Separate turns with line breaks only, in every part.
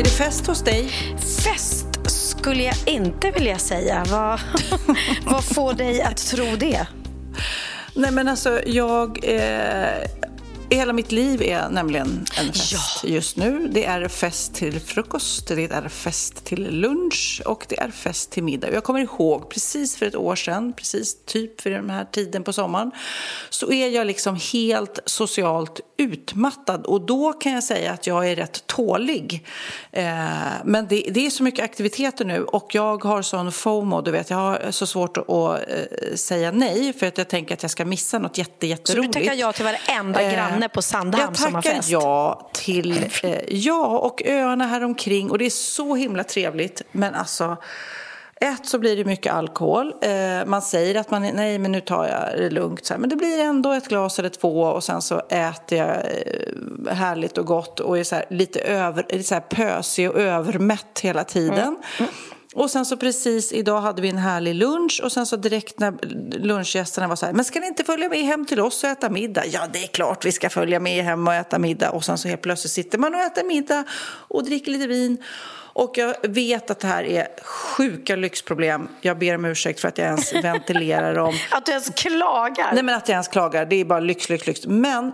Är det fest hos dig?
Fest skulle jag inte vilja säga. Vad, vad får dig att tro det?
Nej men alltså jag... Eh, hela mitt liv är nämligen en fest
Ja.
just nu. Det är fest till frukost, det är fest till lunch och det är fest till middag. Jag kommer ihåg precis för ett år sedan, precis typ för den här tiden på sommaren, så är jag liksom helt socialt utmattad och då kan jag säga att jag är rätt tålig. Eh, men det, det är så mycket aktiviteter nu och jag har sån FOMO, du vet, jag har så svårt att, eh, säga nej för att jag tänker att jag ska missa något jätte,
Så du
jätteroligt.
tackar ja till varenda
Eh,
granne på Sandhamn
jag
som har
tackar ja till eh, ja och öarna här omkring och det är så himla trevligt. Men alltså, ett så blir det mycket alkohol. Eh, man säger att man nej men nu tar jag det lugnt så här. men det blir ändå ett glas eller två och sen så äter jag eh, härligt och gott och är så här, lite över, så här pösig och övermätt hela tiden. Och sen så precis idag hade vi en härlig lunch och sen så direkt när lunchgästerna var så här, men ska ni inte följa med hem till oss och äta middag? Ja, det är klart vi ska följa med hem och äta middag. Och sen så helt plötsligt sitter man och äter middag och dricker lite vin. Och jag vet att det här är sjuka lyxproblem. Jag ber om ursäkt för att jag ens ventilerar dem.
Att du ens klagar?
Nej men att jag ens klagar, det är bara lyx, lyx, lyx. Men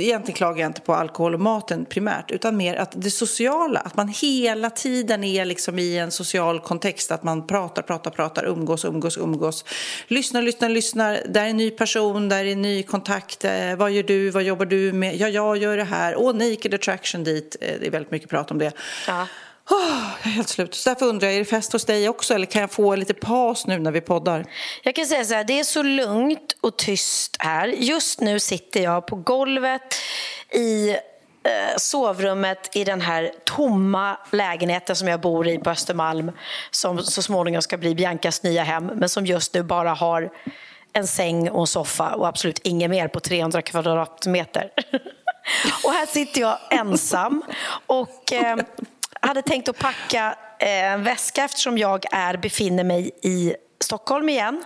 egentligen klagar jag inte på alkohol och maten primärt, utan mer att det sociala, att man hela tiden är liksom i en social kontext, att man pratar, pratar, pratar, umgås, umgås, umgås. Lyssnar, lyssnar, lyssnar. Där är en ny person, där är en ny kontakt. Eh, vad gör du, vad jobbar du med? Ja, jag gör det här. Åh, naked attraction dit. Eh, det är väldigt mycket prat om det.
Ja.
Oh, jag är helt slut. Så därför undrar jag, är det fest hos dig också eller kan jag få lite paus nu när vi poddar?
Jag kan säga så här, det är så lugnt och tyst här. Just nu sitter jag på golvet i eh, sovrummet i den här tomma lägenheten som jag bor i på Östermalm som så småningom ska bli Biancas nya hem men som just nu bara har en säng och en soffa och absolut inget mer på 300 kvadratmeter. och här sitter jag ensam och eh, hade tänkt att packa eh, en väska eftersom jag är, befinner mig i Stockholm igen.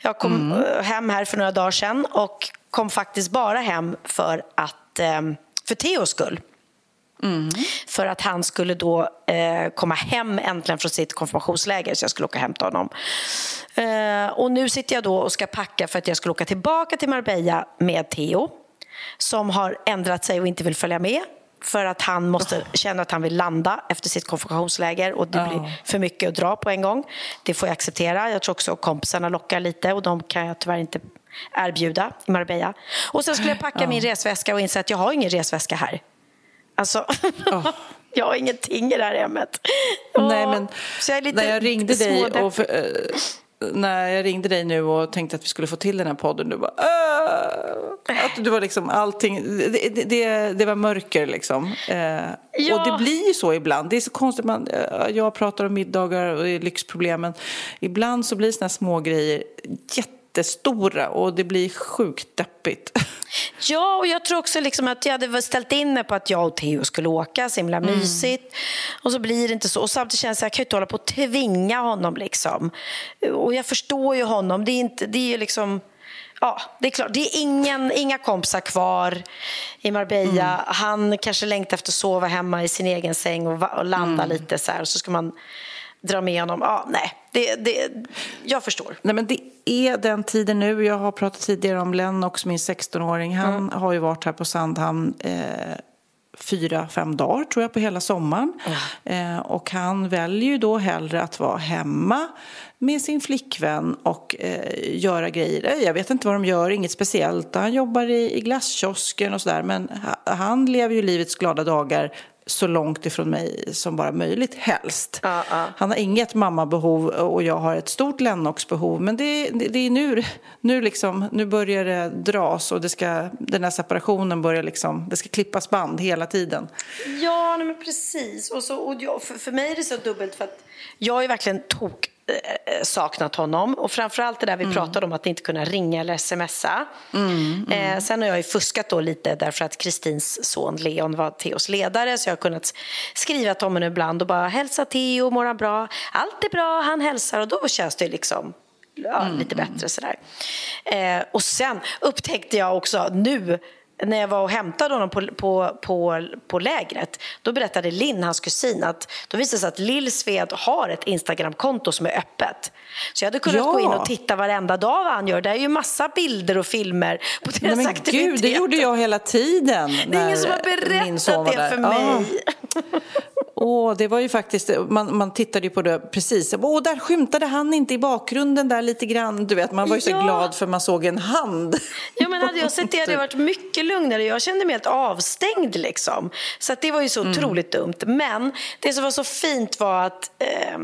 Jag kom eh, hem här för några dagar sedan och kom faktiskt bara hem för, att, eh, för Theos skull. För att han skulle då eh, komma hem äntligen från sitt konfirmationsläger så jag skulle åka och hämta honom. Eh, och nu sitter jag då och ska packa för att jag skulle åka tillbaka till Marbella med Theo som har ändrat sig och inte vill följa med för att han måste känna att han vill landa efter sitt konfirmationsläger och det blir för mycket att dra på en gång. Det får jag acceptera. Jag tror också att kompisarna lockar lite och de kan jag tyvärr inte erbjuda i Marbella. Och sen skulle jag packa min resväska och inse att jag har ingen resväska här. Alltså, jag har ingenting i det här hemmet.
Nej, men
så jag är lite
när jag ringde dig och för, eh, när jag ringde dig nu och tänkte att vi skulle få till den här podden, du bara "Åh!" Att du var liksom allting, det, det, det, var mörker liksom. Eh,
Ja.
Och det blir ju så ibland. Det är så konstigt, man, eh, jag pratar om middagar och lyxproblemen. Ibland så blir såna små grejer jättestora och det blir sjukt deppigt.
Ja, och jag tror också liksom att jag hade ställt in mig på att jag och Theo skulle åka, så himla
Mm.
mysigt. Och så blir det inte så. Och samtidigt känns det att jag kan inte hålla på och tvinga honom. Liksom. Och jag förstår ju honom. Det är, inte, det är liksom... Ja, det är klart. Det är ingen, inga kompisar kvar i Marbella.
Mm.
Han kanske längtar efter att sova hemma i sin egen säng och, och landa
Mm.
lite så här. Och så ska man dra med honom. Ja, nej. det, det, jag förstår.
Nej, men det är den tiden nu. Jag har pratat tidigare om Lennox, min 16-åring. Han mm. har ju varit här på Sandhamn eh, fyra, fem dagar tror jag på hela sommaren. Mm. Eh, och han väljer ju då hellre att vara hemma med sin flickvän och eh, göra grejer. Jag vet inte vad de gör, inget speciellt. Han jobbar i, i glasskiosken och sådär. Men han lever ju livets glada dagar så långt ifrån mig som bara möjligt, helst. Uh, uh. Han har inget mammabehov och jag har ett stort Lennox-behov. Men det, det, det, är nu, nu, liksom, nu börjar det dras och det ska, den här separationen börjar liksom, det ska klippas band hela tiden.
Ja, men precis. Och, så, och jag, för, för mig är det så dubbelt för att jag är verkligen tok saknat honom. Och framförallt det där vi mm. pratade om, att inte kunna ringa eller smsa. Mm, mm. Eh, sen har jag ju fuskat då lite därför att Kristins son Leon var Theos ledare så jag har kunnat skriva till honom ibland och bara hälsa Theo, mår han bra? Allt är bra, han hälsar och då känns det liksom ja, mm, lite bättre mm. sådär. Eh, och sen upptäckte jag också nu när jag var och hämtade honom på, på, på, på lägret då berättade Linn, hans kusin, att då visade det sig att Lill Sved har ett Instagramkonto som är öppet. Så jag hade kunnat ja. gå in och titta varenda dag vad han gör. Det är ju massa bilder och filmer på deras
Nej, men Gud, det gjorde jag hela tiden.
Det är ingen som har berättat det för mig. Ja.
Åh, det var ju faktiskt, man, man tittade ju på det precis. Åh, där skymtade han inte i bakgrunden där lite grann. Du vet, man var ju så ja. glad för man såg en hand.
Ja, men hade jag sett det hade jag varit mycket lugnare. Jag kände mig helt avstängd liksom. Så det var ju så mm. otroligt dumt. Men det som var så fint var att eh,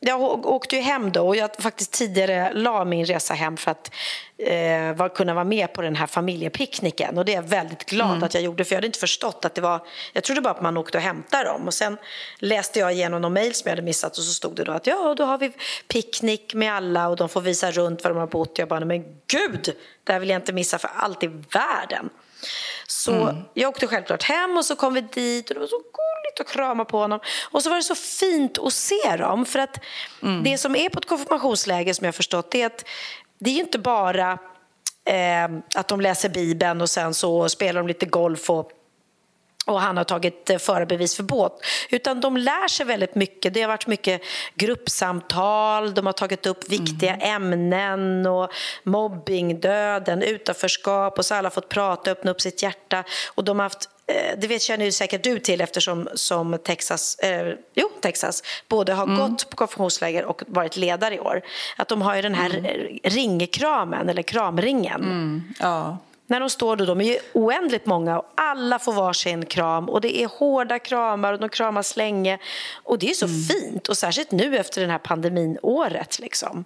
jag åkte ju hem då och jag faktiskt tidigare la min resa hem för att eh, var, kunna vara med på den här familjepicknicken och det är jag väldigt glad mm. att jag gjorde för jag hade inte förstått att det var jag trodde bara att man åkte och hämtade dem och sen läste jag igenom någon mejl som jag hade missat och så stod det då att ja då har vi picknick med alla och de får visa runt var de har bott jag bara men gud det här vill jag inte missa för allt i världen så mm. jag åkte självklart hem och så kom vi dit och det var så gulligt att krama på honom. Och så var det så fint att se dem. För att mm. det som är på ett konfirmationsläger som jag förstått är att det är ju inte bara eh, att de läser Bibeln och sen så spelar de lite golf och och han har tagit eh, förarbevis för båt. Utan de lär sig väldigt mycket. Det har varit mycket gruppsamtal, de har tagit upp viktiga mm. ämnen och mobbing, döden, utanförskap och så har alla fått prata, öppna upp sitt hjärta. Och de har haft eh, det vet, känner ju säkert du till eftersom som Texas, eh, jo, Texas både har mm. gått på konfirmationsläger och varit ledare i år. Att de har ju den här mm. ringkramen, eller kramringen.
Mm. Ja
när de står då, de är ju oändligt många och alla får varsin kram och det är hårda kramar och de kramas länge och det är så mm. fint och särskilt nu efter det här pandeminåret liksom.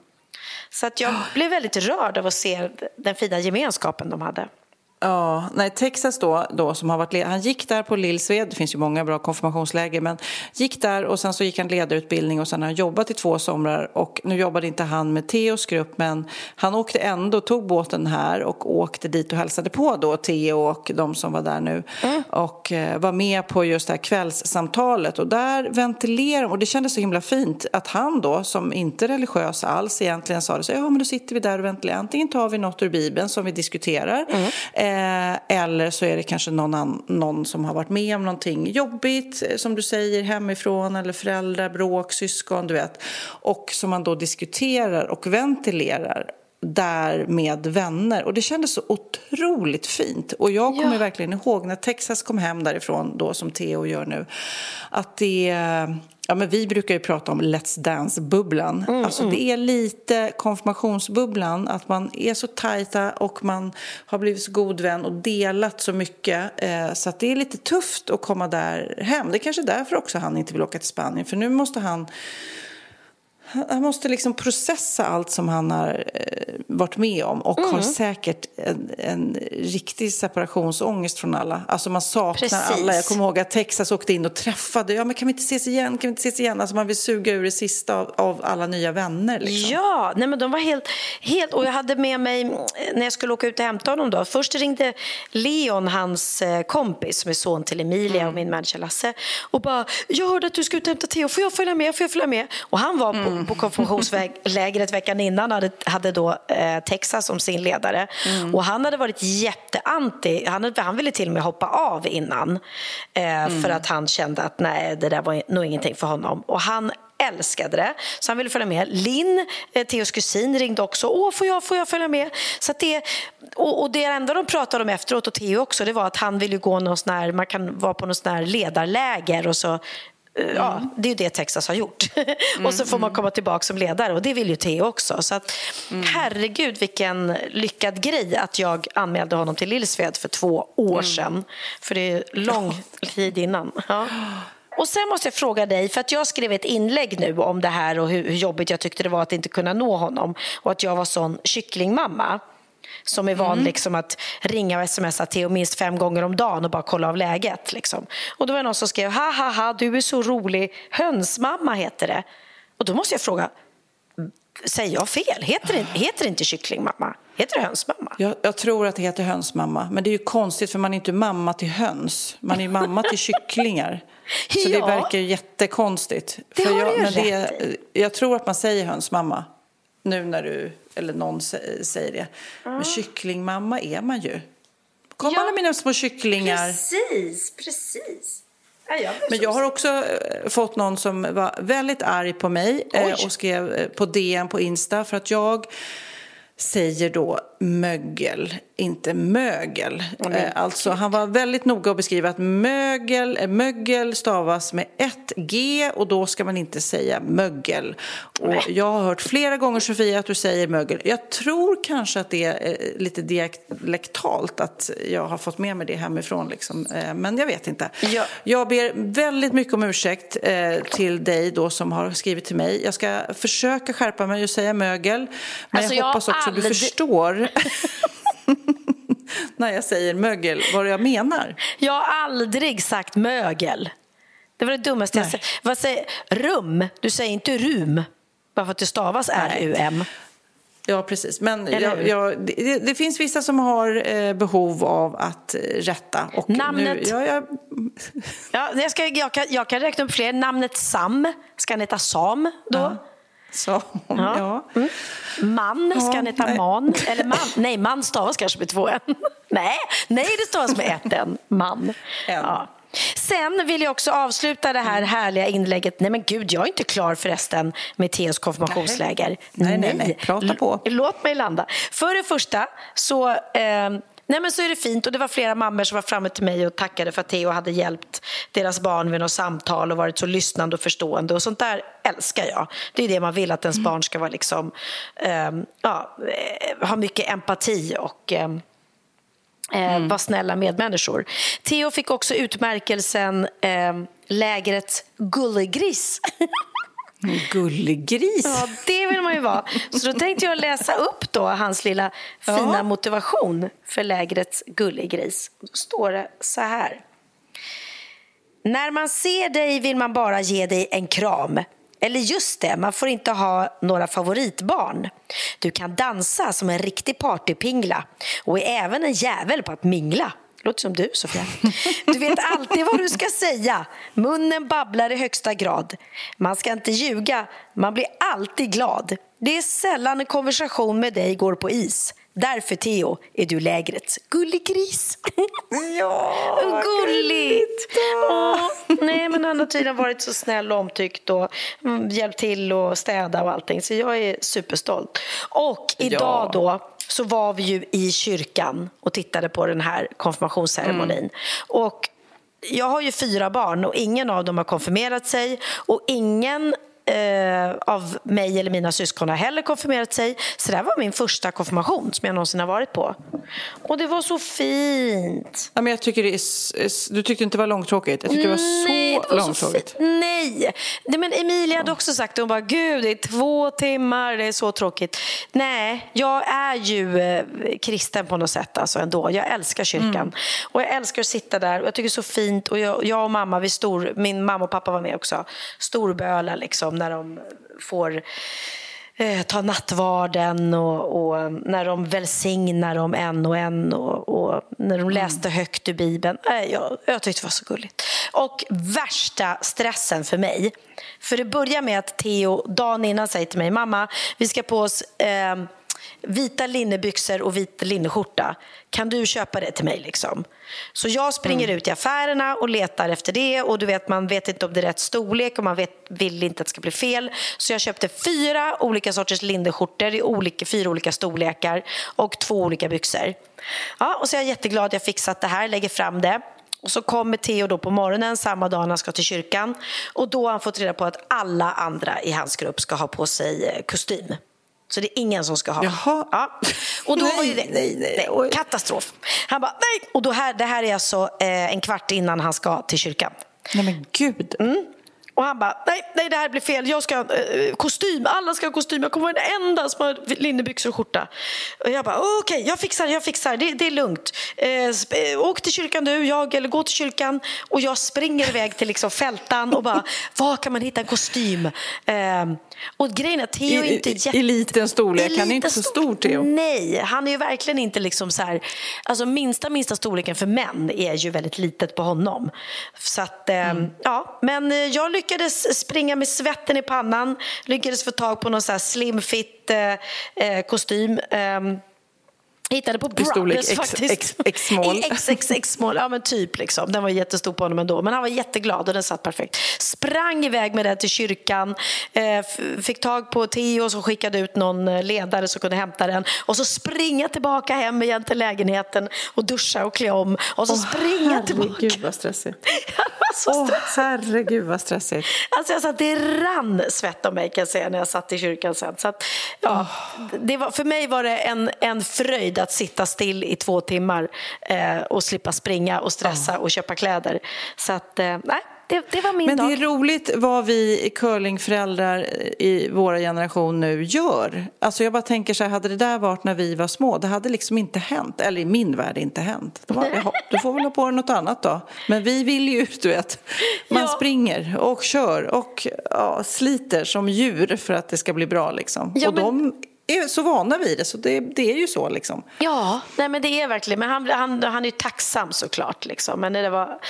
Så att jag blev väldigt rörd av att se den fina gemenskapen de hade.
Ja, nej, Texas då, då som har varit han gick där på Lillsved, det finns ju många bra konfirmationsläger, men gick där och sen så gick han ledarutbildning och sen har han jobbat i två somrar och nu jobbade inte han med Teos grupp men han åkte ändå, tog båten här och åkte dit och hälsade på då Teo och de som var där nu mm. och eh, var med på just det här kvällssamtalet och där ventilerade och det kändes så himla fint att han då som inte är religiös alls egentligen sa det så ja men då sitter vi där och ventilerar, antingen tar vi något ur Bibeln som vi diskuterar mm Eh, eller så är det kanske någon, någon som har varit med om någonting jobbigt, eh, som du säger, hemifrån eller föräldrar, bråk, syskon, du vet. Och som man då diskuterar och ventilerar där med vänner. Och det kändes så otroligt fint. Och jag kommer ja. verkligen ihåg när Texas kom hem därifrån, då som Theo gör nu, att det Ja, men vi brukar ju prata om Let's Dance-bubblan. Mm, alltså, mm. Det är lite konfirmationsbubblan, att man är så tajta och man har blivit så god vän och delat så mycket. Eh, så att det är lite tufft att komma där hem. Det är kanske därför också han inte vill åka till Spanien, för nu måste han han måste liksom processa allt som han har eh, varit med om och mm. har säkert en, en, riktig separationsångest från alla. Alltså man saknar Precis. alla. Jag kommer ihåg att Texas åkte in och träffade. Ja, men kan vi inte ses igen? Kan vi inte ses igen? Alltså man vill suga ur det sista av, av alla nya vänner. Liksom.
Ja, nej men de var helt, helt... Och jag hade med mig, när jag skulle åka ut och hämta honom då. Först ringde Leon, hans eh, kompis som är son till Emilia mm. och min manager Lasse. Och bara, jag hörde att du ska ut och hämta Theo. Får jag följa med? Får jag följa med? Och han var på mm på konfirmationslägret veckan innan hade, hade då eh, Texas som sin ledare. Mm. Och han hade varit jätteanti. Han, han ville till och med hoppa av innan. Eh, mm. För att han kände att nej, det där var nog ingenting för honom. Och han älskade det, så han ville följa med. Linn, eh, Theos kusin, ringde också. Åh, får jag, får jag följa med? Så det, och, och det enda de pratade om efteråt, och Theo också, det var att han ville gå någon sån här, man kan vara på någon sån här ledarläger och så Mm. Ja, det är ju det Texas har gjort. Mm, och så får man mm. komma tillbaka som ledare och det vill ju Theo också. Så att, mm. herregud vilken lyckad grej att jag anmälde honom till Lillsved för två år sedan. För det är lång tid innan. Ja. Och sen måste jag fråga dig, för att jag skrev ett inlägg nu om det här och hur, hur jobbigt jag tyckte det var att inte kunna nå honom och att jag var sån kycklingmamma som är van mm. liksom, att ringa och smsa Theo minst fem gånger om dagen och bara kolla av läget. Liksom. Och då var det någon som skrev ha ha ha, du är så rolig, hönsmamma heter det. Och då måste jag fråga, säger jag fel? Heter det, heter det inte kycklingmamma? Heter det hönsmamma?
Jag, jag, tror att det heter hönsmamma, men det är ju konstigt för man är inte mamma till höns, man är ju mamma till kycklingar. Så ja. det verkar jättekonstigt.
Det
för
har
jag,
du
men
det,
Jag tror att man säger hönsmamma nu när du, eller någon säger det. Mm. Men kycklingmamma är man ju. Kom ja, alla mina små kycklingar.
Precis, precis.
Ja, jag Men jag har också eh, fått någon som var väldigt arg på mig eh, och skrev eh, på DN på Insta för att jag säger då mögel, inte mögel. Mm. Alltså, han var väldigt noga att beskriva att mögel, eh, mögel stavas med ett G och då ska man inte säga mögel. Och jag har hört flera gånger, Sofia, att du säger mögel. Jag tror kanske att det är eh, lite dialektalt, att jag har fått med mig det hemifrån. Liksom. Men jag vet inte. Ja. Jag ber väldigt mycket om ursäkt till dig då som har skrivit till mig. Jag ska försöka skärpa mig och säga mögel. Men alltså, jag hoppas också att du förstår när jag säger mögel vad jag menar.
Jag har aldrig sagt mögel. Det var det dummaste Nej. jag sagt. Vad säger Rum? Du säger inte rum, bara för att det stavas R-U-M.
Ja, precis. Men jag, jag, det, det, finns vissa som har eh, behov av att eh, rätta.
Och Namnet? Nu, ja, jag... ja, jag, ska, jag, kan, jag kan räkna upp fler. Namnet Sam, ska han heta Sam då? Ja.
Så, ja. ja. Mm.
Man, ska han heta man? Eller man? Nej, man stavas kanske med två n. nej, nej, det stavas med ett n. Man. Ja. Sen vill jag också avsluta det här härliga inlägget. Nej men gud, jag är inte klar förresten med Theos konfirmationsläger.
Nej, nej, nej. nej. Prata på.
låt mig landa. För det första så eh, Nej, men så är det fint och det var flera mammor som var framme till mig och tackade för att Theo hade hjälpt deras barn vid något samtal och varit så lyssnande och förstående och sånt där älskar jag. Det är det man vill att ens barn ska vara liksom, um, ja, eh, ha mycket empati och um, mm. vara snälla medmänniskor. Theo fick också utmärkelsen um, lägret Gullegris
Gullegris.
Ja, det vill man ju vara. Så då tänkte jag läsa upp då hans lilla fina ja. motivation för lägret Gullegris. Då står det så här. När man ser dig vill man bara ge dig en kram. Eller just det, man får inte ha några favoritbarn. Du kan dansa som en riktig partypingla och är även en jävel på att mingla. Låter som du, Sofia. Du vet alltid vad du ska säga. Munnen babblar i högsta grad. Man ska inte ljuga, man blir alltid glad. Det är sällan en konversation med dig går på is. Därför, Theo, är du lägrets gulligris.
Ja,
Gulligt! Åh, nej, men han har tydligen varit så snäll och omtyckt och mm, hjälpt till och städa och allting. Så jag är superstolt. Och idag ja. då så var vi ju i kyrkan och tittade på den här konfirmationsceremonin. Mm. Och jag har ju fyra barn och ingen av dem har konfirmerat sig och ingen eh, av mig eller mina syskon har heller konfirmerat sig. Så det här var min första konfirmation som jag någonsin har varit på. Och det var så fint.
Ja, men jag tycker det är, du tyckte inte det var långtråkigt? Jag tyckte det var nej, så det var långtråkigt. Så
nej! Men Emilia hade också sagt det. Hon bara, gud det är två timmar, det är så tråkigt. Nej, jag är ju eh, kristen på något sätt alltså ändå. Jag älskar kyrkan. Mm. Och jag älskar att sitta där och jag tycker det är så fint. Och jag, jag och mamma, vi stor, min mamma och pappa var med också, storbölar liksom när de får eh, ta nattvarden och, och, när de välsignar dem en och en och, och när de läste mm. högt ur Bibeln. Eh, jag, jag tyckte det var så gulligt. Och värsta stressen för mig, för det börjar med att Theo dagen innan säger till mig, mamma, vi ska på oss eh, vita linnebyxor och vit linneskjorta. Kan du köpa det till mig? Liksom? Så jag springer mm. ut i affärerna och letar efter det. Och du vet, Man vet inte om det är rätt storlek och man vet, vill inte att det ska bli fel. Så jag köpte fyra olika sorters linneskjortor i olika, fyra olika storlekar och två olika byxor. Ja, och så är jag jätteglad att jag fixat det här, lägger fram det. Och så kommer Theo då på morgonen samma dag han ska till kyrkan. Och då har han fått reda på att alla andra i hans grupp ska ha på sig eh, kostym. Så det är ingen som ska ha.
Jaha.
Ja. Och då
nej,
var ju det,
nej, nej, nej.
katastrof. Han bara, nej! Och då här, det här är alltså eh, en kvart innan han ska till kyrkan.
Nej men gud.
Mm. Och han bara, nej, nej det här blir fel, jag ska ha eh, kostym, alla ska ha kostym, jag kommer vara den enda som har linnebyxor och skjorta. Och jag bara, okej, okay, jag fixar, jag fixar, det, det är lugnt. Eh, eh, åk till kyrkan du, jag, eller gå till kyrkan. Och jag springer iväg till liksom fältan och bara, var kan man hitta en kostym? Eh, och grejen är att Theo är inte jätte...
I liten storlek, han är inte så stor Theo.
Nej, han är ju verkligen inte liksom så här, alltså minsta minsta storleken för män är ju väldigt litet på honom. Så att, eh, mm. ja, men jag lyckades lyckades springa med svetten i pannan, lyckades få tag på någon så här slimfit eh, eh kostym. Eh, Hittade på Brothers faktiskt.
X-small.
XXX-small, ja men typ liksom. Den var jättestor på honom ändå. Men han var jätteglad och den satt perfekt. Sprang iväg med den till kyrkan. Eh, fick tag på Theo som skickade ut någon eh, ledare som kunde hämta den. Och så springa tillbaka hem igen till lägenheten och duscha och klä om. Och så oh, springa herregud, tillbaka.
Herregud vad stressigt. så oh, herregud vad stressigt.
Alltså jag satt, det rann svett om mig kan jag säga när jag satt i kyrkan sen. Så att, ja, oh. det var, för mig var det en, en fröjd att sitta still i två timmar eh, och slippa springa och stressa och köpa kläder. Så att, eh, nej. Det, det, var min
Men
dag.
det är roligt vad vi curlingföräldrar i våra generation nu gör. Alltså jag bara tänker så här, hade det där varit när vi var små, det hade liksom inte hänt. Eller i min värld inte hänt. Då, jaha, du får väl ha på dig något annat då. Men vi vill ju, du vet, man ja. springer och kör och ja, sliter som djur för att det ska bli bra liksom. Ja, och men... de är så vana vid det, så det, det är ju så. Liksom.
Ja, nej, men det är verkligen. Men han, han, han är ju tacksam såklart. Liksom. Men det var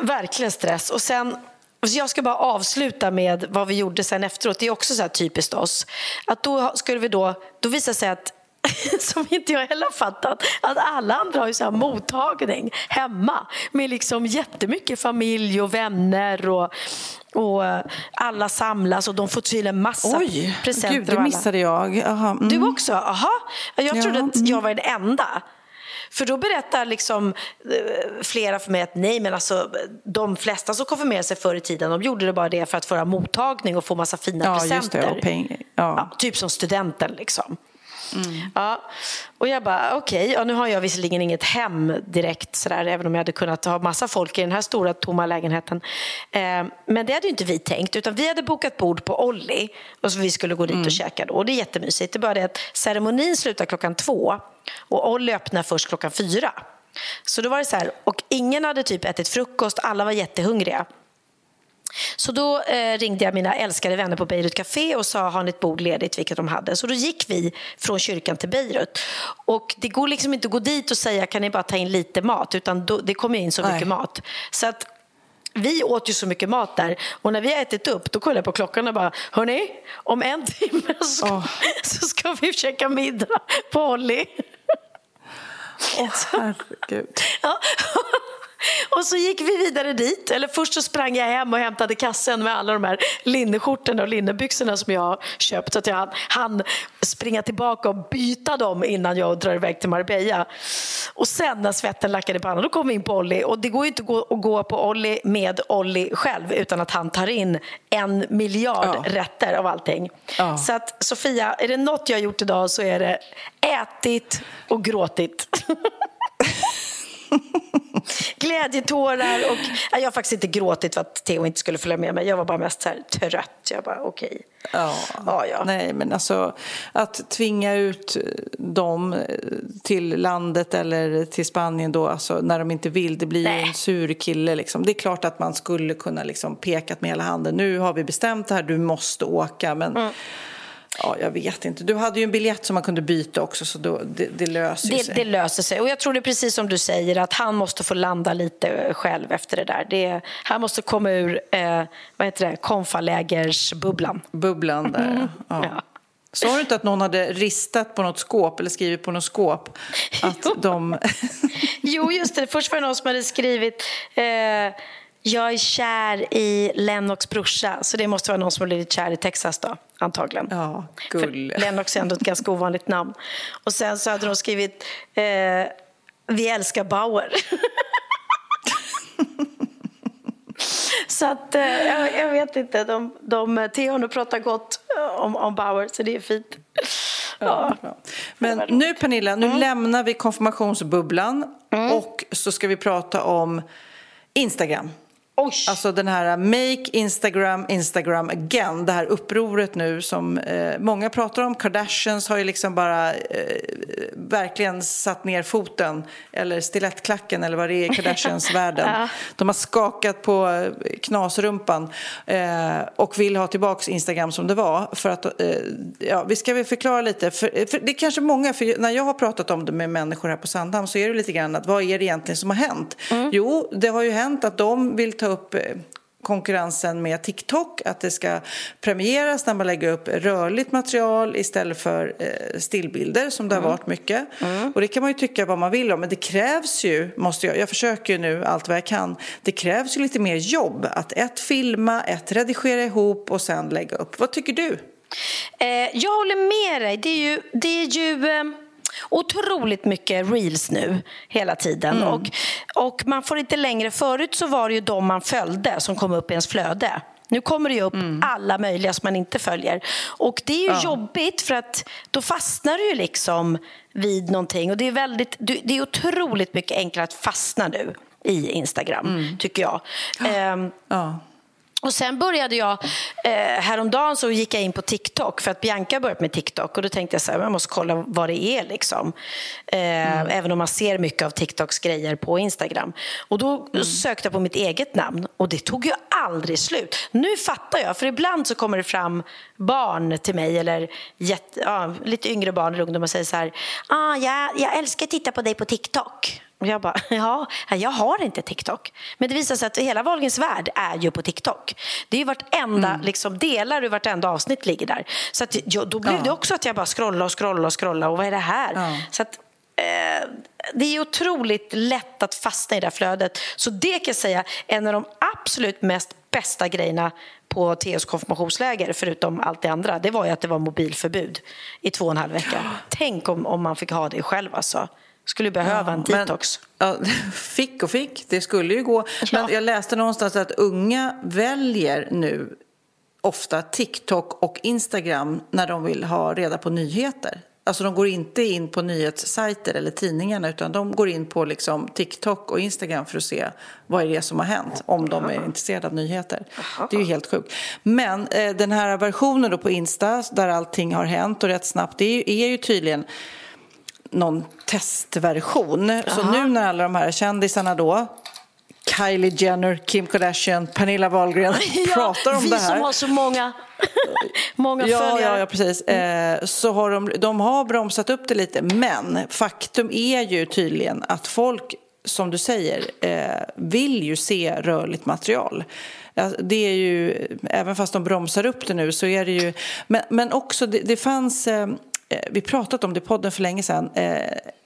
verkligen stress. Och sen, jag ska bara avsluta med vad vi gjorde sen efteråt. Det är också så här typiskt oss. Att då skulle vi då, då visade sig att som inte jag heller fattat, att alla andra har ju så här mottagning hemma med liksom jättemycket familj och vänner och, och alla samlas och de får tydligen massa Oj, presenter.
Oj, det missade jag.
Mm. Du också? Aha. Jag trodde ja, att jag var den enda. För då berättar liksom eh, flera för mig att nej, men alltså de flesta som konfirmerade sig förr i tiden, de gjorde det bara det för att föra mottagning och få massa fina ja, presenter.
Just det. Ja.
Ja, typ som studenten liksom. Mm. Ja. Och jag bara, okej, okay, ja, nu har jag visserligen inget hem direkt sådär, även om jag hade kunnat ha massa folk i den här stora tomma lägenheten. Eh, men det hade ju inte vi tänkt, utan vi hade bokat bord på Olli och så vi skulle gå dit mm. och käka då. Och det är jättemysigt. Det är bara det att ceremonin slutar klockan två och Olli öppnar först klockan fyra. Så då var det så här, och ingen hade typ ätit frukost, alla var jättehungriga. Så då eh, ringde jag mina älskade vänner på Beirut Café och sa har ni ett bord ledigt, vilket de hade. Så då gick vi från kyrkan till Beirut. Och det går liksom inte att gå dit och säga kan ni bara ta in lite mat, utan då, det kommer in så Nej. mycket mat. Så att vi åt ju så mycket mat där och när vi har ätit upp då kollar jag på klockan och bara hörni, om en timme så, oh. så ska vi käka middag på Olli.
Åh, oh, herregud.
ja. Och så gick vi vidare dit. Eller först så sprang jag hem och hämtade kassen med alla de här linneskjortorna och linnebyxorna som jag köpt. Så att jag hann springa tillbaka och byta dem innan jag drar iväg till Marbella. Och sen när svetten lackade pannan, då kom vi in på Olli. Och det går ju inte att gå på Olli med Olli själv utan att han tar in en miljard ja. rätter av allting. Ja. Så att Sofia, är det något jag har gjort idag så är det ätit och gråtit. Glädjetårar och... Jag har faktiskt inte gråtit för att Theo inte skulle följa med mig. Jag var bara mest så här trött. Jag bara okej. Okay.
Ja. ja, ja. Nej, men alltså att tvinga ut dem till landet eller till Spanien då, alltså, när de inte vill, det blir Nej. ju en sur kille. Liksom. Det är klart att man skulle kunna liksom, pekat med hela handen. Nu har vi bestämt det här, du måste åka. Men mm. Ja, jag vet inte. Du hade ju en biljett som man kunde byta också, så då, det, det löser
det,
sig.
Det löser sig. Och jag tror det är precis som du säger, att han måste få landa lite själv efter det där. Det, han måste komma ur, eh, vad heter det, konfalägersbubblan.
Bubblan där, mm. ja. ja. Sa du inte att någon hade ristat på något skåp eller skrivit på något skåp? Att de...
jo, just det. Först var det någon som hade skrivit eh, jag är kär i Lennox brorsa, så det måste vara någon som har blivit kär i Texas då, antagligen.
Ja, gull.
För Lennox är ändå ett ganska ovanligt namn. Och sen så hade de skrivit eh, vi älskar Bauer. Så att, eh, jag, jag, vet inte, de, de, Theo har pratar gott om, om Bauer, så det är fint.
Ja, ja. Men nu Pernilla, nu mm. lämnar vi konfirmationsbubblan mm. och så ska vi prata om Instagram.
Oj.
Alltså den här Make Instagram Instagram again, det här upproret nu som eh, många pratar om. Kardashians har ju liksom bara eh, verkligen satt ner foten, eller stilettklacken eller vad det är i Kardashians-världen. ja. De har skakat på knasrumpan eh, och vill ha tillbaka Instagram som det var. För att, ja, vi ska väl förklara lite, för, för det är kanske många, för när jag har pratat om det med människor här på Sandhamn så är det lite grann att vad är det egentligen som har hänt? Mm. Jo, det har ju hänt att de vill ta ta upp eh, konkurrensen med TikTok, att det ska premieras när man lägger upp rörligt material istället för eh, stillbilder som det har mm. varit mycket. Mm. Och det kan man ju tycka vad man vill om, men det krävs ju, måste jag, jag försöker ju nu allt vad jag kan, det krävs ju lite mer jobb att ett filma, ett redigera ihop och sen lägga upp. Vad tycker du?
Eh, jag håller med dig. Det är ju, det är ju eh otroligt mycket reels nu hela tiden. Mm. Och, och man får inte längre... Förut så var det ju de man följde som kom upp i ens flöde. Nu kommer det upp mm. alla möjliga som man inte följer. Och det är ju ja. jobbigt för att då fastnar du ju liksom vid någonting. Och det är, väldigt, det är otroligt mycket enklare att fastna nu i Instagram, mm. tycker jag. Ja. Um, ja. Och sen började jag, eh, häromdagen så gick jag in på TikTok för att Bianca börjat med TikTok och då tänkte jag så här, jag måste kolla vad det är liksom. Eh, mm. Även om man ser mycket av TikToks grejer på Instagram. Och då mm. sökte jag på mitt eget namn och det tog ju aldrig slut. Nu fattar jag, för ibland så kommer det fram barn till mig eller jätte, ja, lite yngre barn eller ungdomar och säger så här, ah, jag, jag älskar att titta på dig på TikTok. Och jag bara, ja, jag har inte TikTok. Men det visar sig att hela Wahlgrens värld är ju på TikTok. Det är ju vartenda, mm. liksom, delar ur vartenda avsnitt ligger där. Så att, då blev ja. det också att jag bara scrollade och scrollade och scrollade. Och vad är det här? Ja. Så att, eh, det är otroligt lätt att fastna i det här flödet. Så det kan jag säga en av de absolut mest bästa grejerna på Theos konfirmationsläger, förutom allt det andra, det var ju att det var mobilförbud i två och en halv vecka. Tänk om, om man fick ha det själv alltså skulle behöva ja, en detox.
Men, ja, fick och fick, det skulle ju gå. Ja. Men jag läste någonstans att unga väljer nu ofta TikTok och Instagram när de vill ha reda på nyheter. Alltså de går inte in på nyhetssajter eller tidningarna utan de går in på liksom TikTok och Instagram för att se vad är det som har hänt om de är intresserade av nyheter. Det är ju helt sjukt. Men eh, den här versionen då på Insta där allting har hänt och rätt snabbt det är ju, är ju tydligen någon testversion. Aha. Så nu när alla de här kändisarna då Kylie Jenner, Kim Kardashian, Pernilla Wahlgren ja, pratar om det här.
Vi som har så många, många
ja,
följare.
Ja, ja, precis. Eh, så har de, de har bromsat upp det lite. Men faktum är ju tydligen att folk, som du säger, eh, vill ju se rörligt material. Det är ju, även fast de bromsar upp det nu så är det ju... Men, men också, det, det fanns Eh, vi pratat om det i podden för länge sedan, eh,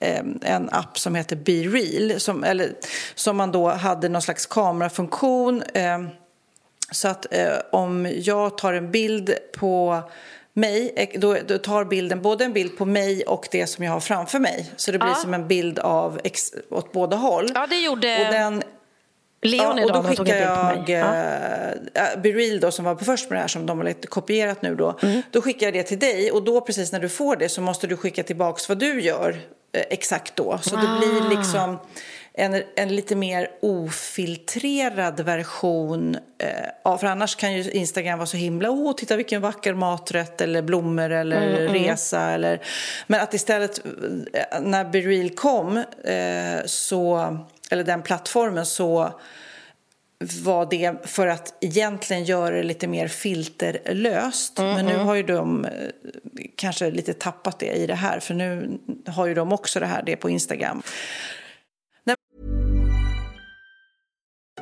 eh, en app som heter Be Real som, eller, som man då hade någon slags kamerafunktion. Så att om jag tar en bild på mig, då, då, tar bilden både en bild på mig och det som jag har framför mig. Så det blir ja. som en bild av ex, åt båda håll.
Ja, det gjorde...
Och den,
Leon
ja, och då skickar jag ja. uh, Bereal då som var på först med det här som de har lite kopierat nu då. Mm. Då skickar jag det till dig och då precis när du får det så måste du skicka tillbaks vad du gör eh, exakt då. Så ah. det blir liksom en, en lite mer ofiltrerad version. Eh, för annars kan ju Instagram vara så himla, åh titta vilken vacker maträtt eller blommor eller mm, mm. resa. Eller, men att istället eh, när Bereal kom eh, så eller den plattformen så var det för att egentligen göra det lite mer filterlöst. Mm, Men nu har ju de eh, kanske lite tappat det i det här för nu har ju de också det här, det på Instagram.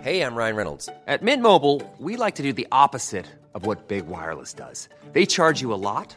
Hej, jag Ryan Reynolds. På Mint Mobile, we like to do the opposite of what Big Wireless does. They charge you a lot.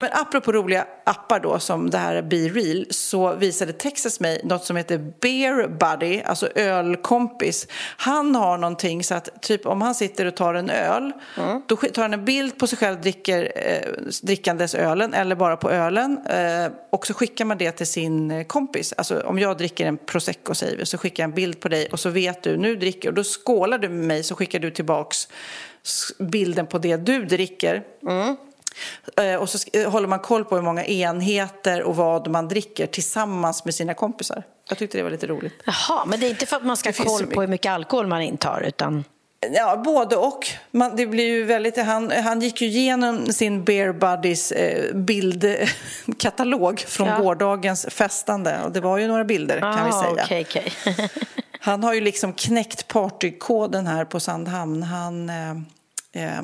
Men apropå roliga appar då, som det här Be Real, så visade Texas mig något som heter Beer Buddy, alltså ölkompis. Han har någonting så att typ om han sitter och tar en öl, mm. då tar han en bild på sig själv dricker, eh, drickandes ölen eller bara på ölen eh, och så skickar man det till sin kompis. Alltså om jag dricker en prosecco säger vi, så skickar jag en bild på dig och så vet du, nu dricker och då skålar du med mig så skickar du tillbaks bilden på det du dricker. Mm. Eh, och så eh, håller man koll på hur många enheter och vad man dricker tillsammans med sina kompisar. Jag tyckte det var lite roligt.
Jaha, men det är inte för att man ska ha koll på hur mycket alkohol man intar utan...
Ja, både och. Man, det blir ju väldigt, han, han gick ju igenom sin Bear Buddies eh, bildkatalog från ja. gårdagens festande. Och det var ju några bilder ah, kan vi säga.
Okay, okay.
han har ju liksom knäckt partykoden här på Sandhamn. Han... Eh, eh,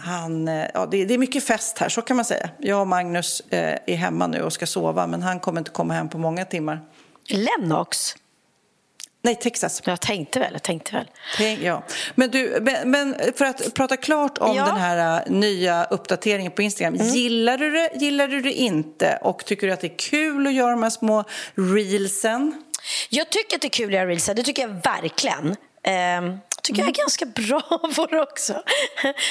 han, eh, ja, det, är mycket fest här, så kan man säga. Jag och Magnus eh, är hemma nu och ska sova, men han kommer inte komma hem på många timmar.
Lennox?
Nej, Texas.
Jag tänkte väl. Jag tänkte väl.
Tänk, ja. men, du, men för att prata klart om ja. den här uh, nya uppdateringen på Instagram. Mm. Gillar du det, gillar du det inte? Och tycker du att det är kul att göra de här små reelsen?
Jag tycker att det är kul att göra reelsen, det tycker jag verkligen. Tycker jag är ganska bra på också.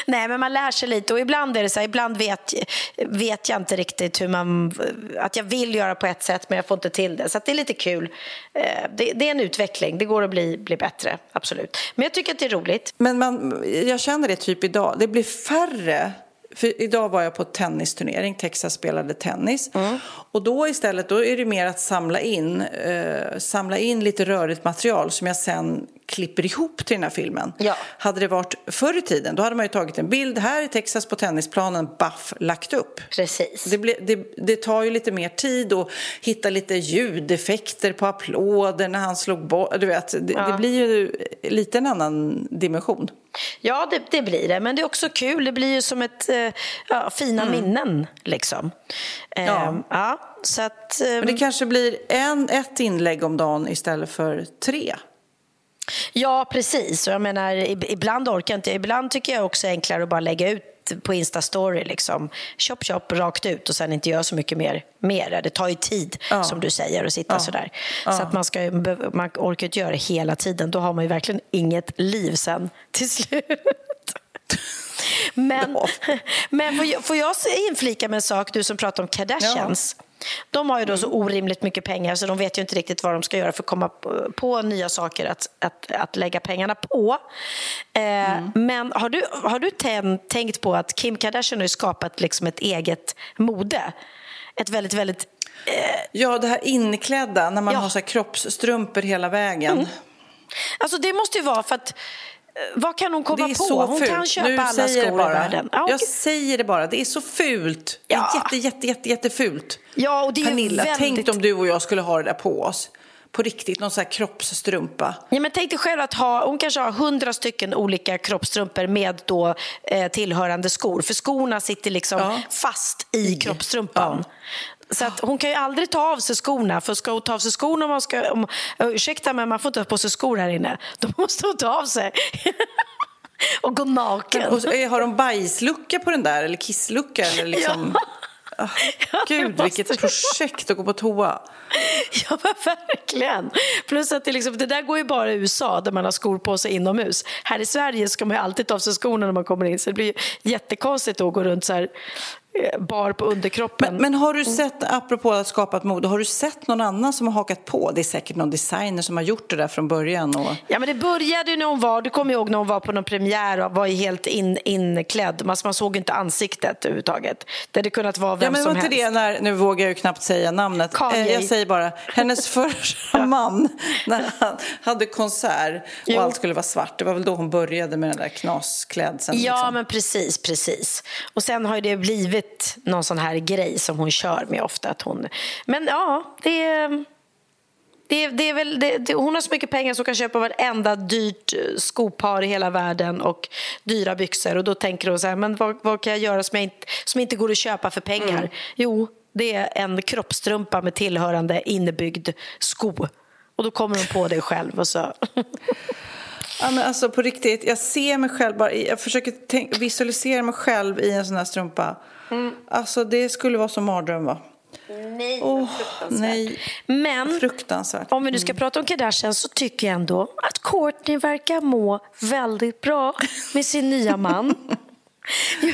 Nej, men man lär sig lite och ibland är det så här, ibland vet, vet jag inte riktigt hur man, att jag vill göra på ett sätt men jag får inte till det. Så det är lite kul. Eh, det, det, är en utveckling, det går att bli, bli bättre, absolut. Men jag tycker att det är roligt.
Men man, jag känner det typ idag, det blir färre för idag var jag på tennisturnering, Texas spelade tennis. Mm. Och då istället, då är det mer att samla in, eh, samla in lite rörligt material som jag sen klipper ihop till den här filmen. Ja. Hade det varit förr i tiden, då hade man ju tagit en bild här i Texas på tennisplanen, baff, lagt upp.
Precis.
Det, ble, det, det tar ju lite mer tid att hitta lite ljudeffekter på applåder när han slog bort. Du vet, det, ja. det blir ju lite en annan dimension.
Ja, det, det, blir det. Men det är också kul. Det blir ju som ett eh, ja, fina mm. minnen. Liksom. Eh, ja. ja. så att, eh,
Men det kanske blir en, ett inlägg om dagen istället för tre.
Ja, precis. Och jag menar, ibland orkar jag inte. Ibland tycker jag också är enklare att bara lägga ut på Insta-story. Liksom. Chop, chop, rakt ut och sen inte göra så mycket mer. mer. Det tar ju tid, ja. som du säger, att sitta ja. sådär. Ja. Så att man, ska, man orkar inte göra det hela tiden. Då har man ju verkligen inget liv sen till slut. Men, men får jag, får jag inflika med en sak, du som pratar om Kardashians? De har ju då så mm. orimligt mycket pengar så de vet ju inte riktigt vad de ska göra för att komma på nya saker att, att, att lägga pengarna på. Eh, mm. Men har du, har du tänkt på att Kim Kardashian har skapat liksom ett eget mode? Ett väldigt, väldigt...
Eh... Ja, det här inklädda, när man ja. har så kroppsstrumpor hela vägen. Mm.
Alltså det måste ju vara för att vad kan hon komma
på? Hon
fult. kan köpa nu alla skor i världen.
Ja, jag säger det bara, det är så fult. Ja. Det är jätte, jätte, jätte, jättefult.
Ja, och det är
Pernilla,
väldigt...
tänk om du och jag skulle ha det där på oss. På riktigt, någon sån här kroppsstrumpa.
Ja, men tänk dig själv att ha, hon kanske har hundra stycken olika kroppsstrumpor med då eh, tillhörande skor. För skorna sitter liksom ja. fast i kroppsstrumpan. Ja. Så att hon kan ju aldrig ta av sig skorna, för ska hon ta av sig skorna, om man ska, om, ursäkta men man får inte ha på sig skor här inne, då måste hon ta av sig. och gå naken.
Och så, har de bajslucka på den där, eller kisslucka? Eller liksom... Ja. Oh, Gud, vilket projekt att gå på toa.
Ja, men verkligen. Plus att det, liksom, det där går ju bara i USA där man har skor på sig inomhus. Här i Sverige ska man ju alltid ta av sig skorna när man kommer in så det blir jättekonstigt att gå runt så här Eh, bar på underkroppen.
Men, men, har du sett, apropå att skapa ett mode, har du sett någon annan som har hakat på? Det är säkert någon designer som har gjort det där från början. Och...
Ja, men det började ju när hon var, du kommer ihåg när hon var på någon premiär och var helt in, inklädd. Man, man såg inte ansiktet överhuvudtaget. Det hade kunnat vara vem
ja, men
som
helst. Det när, nu vågar jag ju knappt säga namnet.
Kanye.
Jag säger bara, hennes förra man, när han hade konsert och jo. allt skulle vara svart. Det var väl då hon började med den där knasklädseln.
Ja, liksom. men precis, precis. Och sen har det blivit blivit någon sån här grej som hon kör med ofta. Att hon... Men ja, det är... Det, det är väl, det, hon har så mycket pengar så hon kan köpa varenda dyrt eh, skopar i hela världen och dyra byxor. Och då tänker hon så här, men vad, vad kan jag göra som, jag inte, som inte går att köpa för pengar? Mm. Jo, det är en kroppstrumpa med tillhörande inbyggd sko. Och då kommer hon på det själv och så...
Ja, men alltså på riktigt, jag ser mig själv bara, jag försöker tänk, visualisera mig själv i en sån här strumpa. Mm. Alltså det skulle vara som mardröm va?
Nej,
Åh,
fruktansvärt.
nej.
Men
Fruktansvärt.
om vi nu ska prata om Kardashian så tycker jag ändå att Courtney verkar må väldigt bra med sin nya man.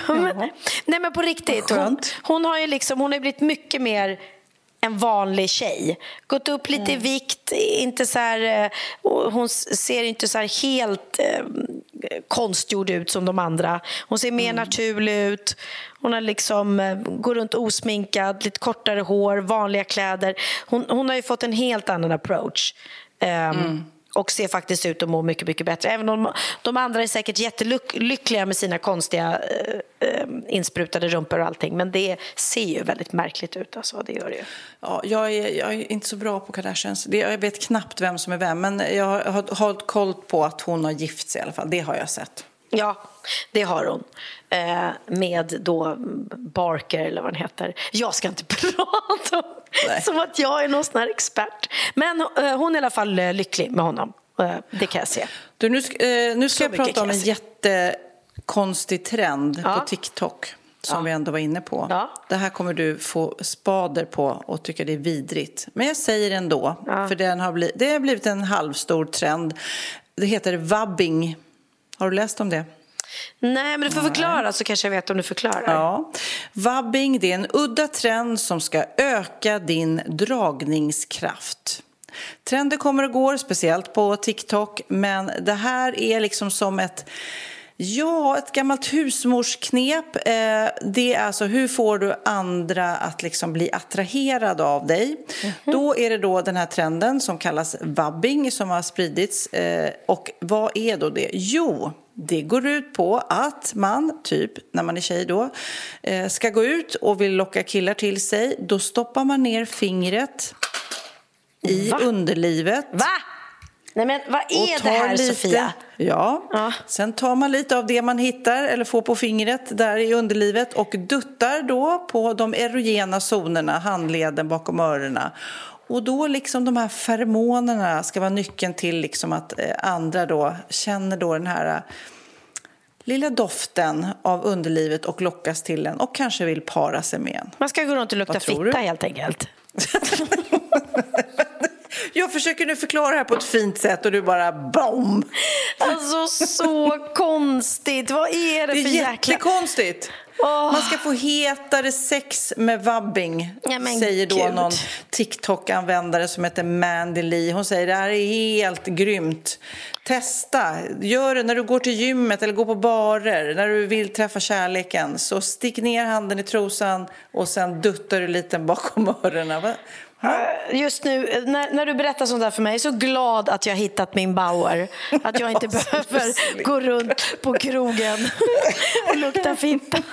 Ja, men, nej men på riktigt. Hon, hon har ju liksom, hon har blivit mycket mer en vanlig tjej. Gått upp lite i vikt, inte så här, eh, hon ser inte så helt eh, konstgjord ut som de andra. Hon ser mer naturlig ut. Hon har liksom, eh, går runt osminkad, lite kortare hår, vanliga kläder. Hon, hon har ju fått en helt annan approach. Ehm, Och ser faktiskt ut att må mycket, mycket bättre. Även om de, andra är säkert jättelyckliga med sina konstiga eh, eh, insprutade rumpor och allting. Men det ser ju väldigt märkligt ut. Alltså, det gör det ju.
Ja, jag, är, jag är inte så bra på Kardashians. Jag vet knappt vem som är vem. Men jag har hållit koll på att hon har gift sig i alla fall. Det har jag sett.
Ja, det har hon. Eh, med då Barker, eller vad han heter. Jag ska inte prata om
Nej.
som att jag är någon sån här expert. Men eh, hon är i alla fall eh, lycklig med honom. Eh, det kan jag se.
Du, nu, ska- eh, nu ska jag prata om en jättekonstig trend
Ja.
på TikTok som vi ändå var inne på.
Ja.
Det här kommer du få spader på och tycka det är vidrigt. Men jag säger det ändå, för den har blivit, det har blivit en halvstor trend. Det heter vabbing. Har du läst om det?
Nej, men du får förklara så kanske jag vet om du förklarar.
Ja. Vabbing det är en udda trend som ska öka din dragningskraft. Trender kommer och går, speciellt på TikTok, men det här är liksom som ett Ja, ett gammalt husmorsknep. Eh, det är alltså hur får du andra att liksom bli attraherade av dig? Då är det då den här trenden som kallas vabbing som har spridits. Eh, och vad är då det? Jo, det går ut på att man, typ när man är tjej då, eh, ska gå ut och vill locka killar till sig. Då stoppar man ner fingret i
Va?
underlivet.
Va? Nej, men vad är det här,
lite,
Sofia?
Ja.
Ja.
Sen tar man lite av det man hittar eller får på fingret där i underlivet och duttar då på de erogena zonerna, handleden bakom öronen. Och då liksom de här feromonerna ska vara nyckeln till liksom att eh, andra då känner då den här eh, lilla doften av underlivet och lockas till en och kanske vill para sig med en.
Man ska gå runt och lukta fitta
du?
helt enkelt.
Jag försöker nu förklara det här på ett fint sätt och du bara BOOM!
Alltså så konstigt. Vad är det,
Det är
för jäkla...
jättekonstigt.
Åh.
Man ska få hetare sex med vabbing,
Ja,
säger då
gud.
någon TikTok-användare som heter Mandy Lee. Hon säger det här är helt grymt. Testa, gör det när du går till gymmet eller går på barer, när du vill träffa kärleken. Så stick ner handen i trosan och sen duttar du lite bakom öronen. Va?
Just nu, när, när du berättar sånt där för mig, jag är så glad att jag hittat min Bauer. Att jag inte behöver gå runt på krogen och lukta
jävla-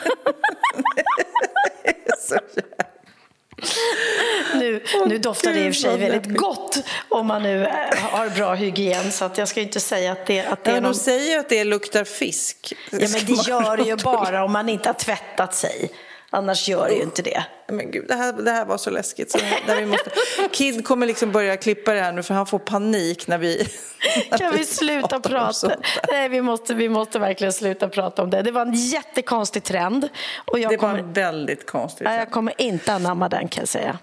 Nu, nu doftar det i och för sig väldigt gott om man nu eh, har bra hygien. Så att jag ska inte säga att det, att det är
de
någon...
säger att det luktar fisk.
Ja, men det gör det ju bara om man inte har tvättat sig. Annars gör det ju inte det.
Men gud, det här, det här var så läskigt. Så här, vi måste... Kid kommer liksom börja klippa det här nu för han får panik när vi... när
Kan vi sluta
pratar om
prata? Nej, vi måste, vi måste verkligen sluta prata om det. Det var en jättekonstig trend. Och jag,
Det var
kommer,
väldigt konstigt.
Nej, jag kommer inte anamma den kan jag säga.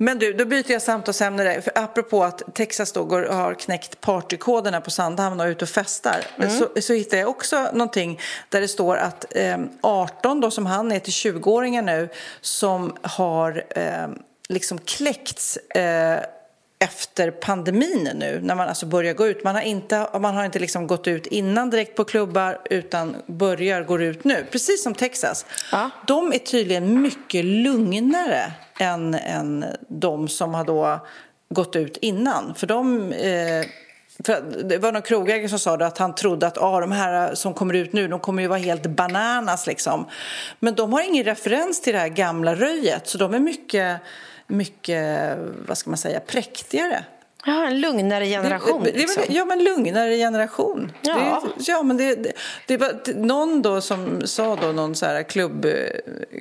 Men du, då byter jag samtalsämne. För apropå att Texas då går, har knäckt partykoderna på Sandhamn och är ute och festar. Så, så hittar jag också någonting där det står att eh, 18 då som han är till 20-åringar nu som har eh, liksom kläckts eh, efter pandemin nu när man alltså börjar gå ut. Man har inte, man har inte liksom gått ut innan direkt på klubbar utan börjar gå ut nu. Precis som Texas.
Ja.
De är tydligen mycket lugnare än, än de som har då gått ut innan. För de... Eh, för det var någon krogägare som sa att han trodde att ah, de här som kommer ut nu de kommer ju vara helt bananas. Liksom. Men de har ingen referens till det här gamla röjet så de är mycket, mycket vad ska man säga, präktigare.
Ja, en lugnare generation.
Det- det-
Liksom.
Ja, men lugnare generation.
Ja.
Det, ja, men det, det, det var någon då som sa då, någon så här klubb,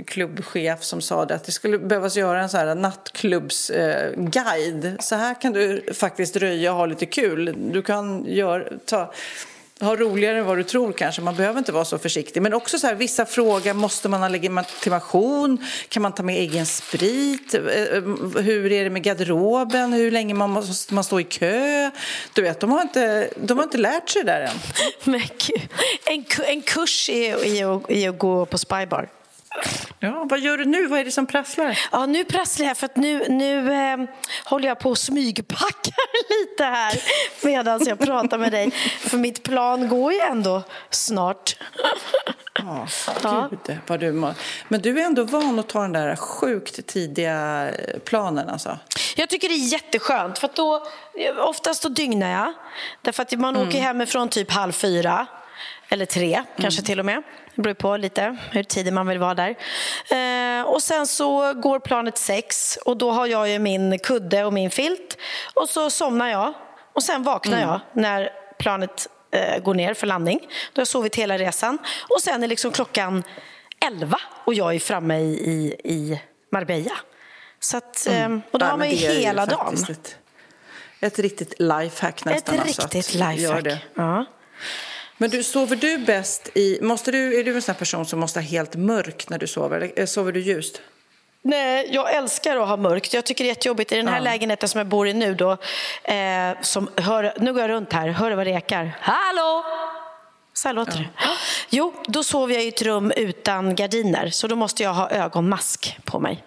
klubbchef som sa det, att det skulle behövas göra en så här nattklubbsguide. Eh, så här kan du faktiskt röja och ha lite kul. Du kan gör, ta, ha roligare än vad du tror kanske. Man behöver inte vara så försiktig. Men också så här, vissa frågor, måste man ha legitimation? Kan man ta med egen sprit? Eh, eh, hur är det med garderoben? Hur länge man måste man stå i kö? Du vet, de har inte, de har inte lärt sig det där än.
Men gud, en, en kurs i, i, i att gå på spybar.
Ja, vad gör du nu? Vad är det som prasslar?
Ja, nu prasslar jag för att nu, nu eh, håller jag på att smygpacka lite här medan jag pratar med dig. För mitt plan går ju ändå snart.
Ja, gud vad du mår. Men du är ändå van att ta den där sjukt tidiga planen alltså?
Jag tycker det är jätteskönt för att då, oftast då dygnar jag. Därför att man mm. åker hemifrån typ halv fyra eller tre mm. kanske till och med. Det beror på lite hur tidigt man vill vara där. Eh, och sen så går planet sex och då har jag ju min kudde och min filt. Och så somnar jag och sen vaknar mm. jag när planet eh, går ner för landning. Då har jag sovit hela resan. Och sen är liksom klockan elva och jag är framme i, i, i Marbella. Så att, mm. eh, och då har man ju hela dagen.
Ett, ett riktigt lifehack nästan.
Ett alltså, riktigt lifehack. Ja.
Men du, sover du bäst i... Måste du, är du en sån person som måste ha helt mörkt när du sover? Eller sover du ljust?
Nej, jag älskar att ha mörkt. Jag tycker det är jättejobbigt. I den här ja. lägenheten som jag bor i nu då, eh, som, hör, nu går jag runt här, hör du vad det ekar? Hallå! Så här låter ja. det. Jo, då sover jag i ett rum utan gardiner, så då måste jag ha ögonmask på mig.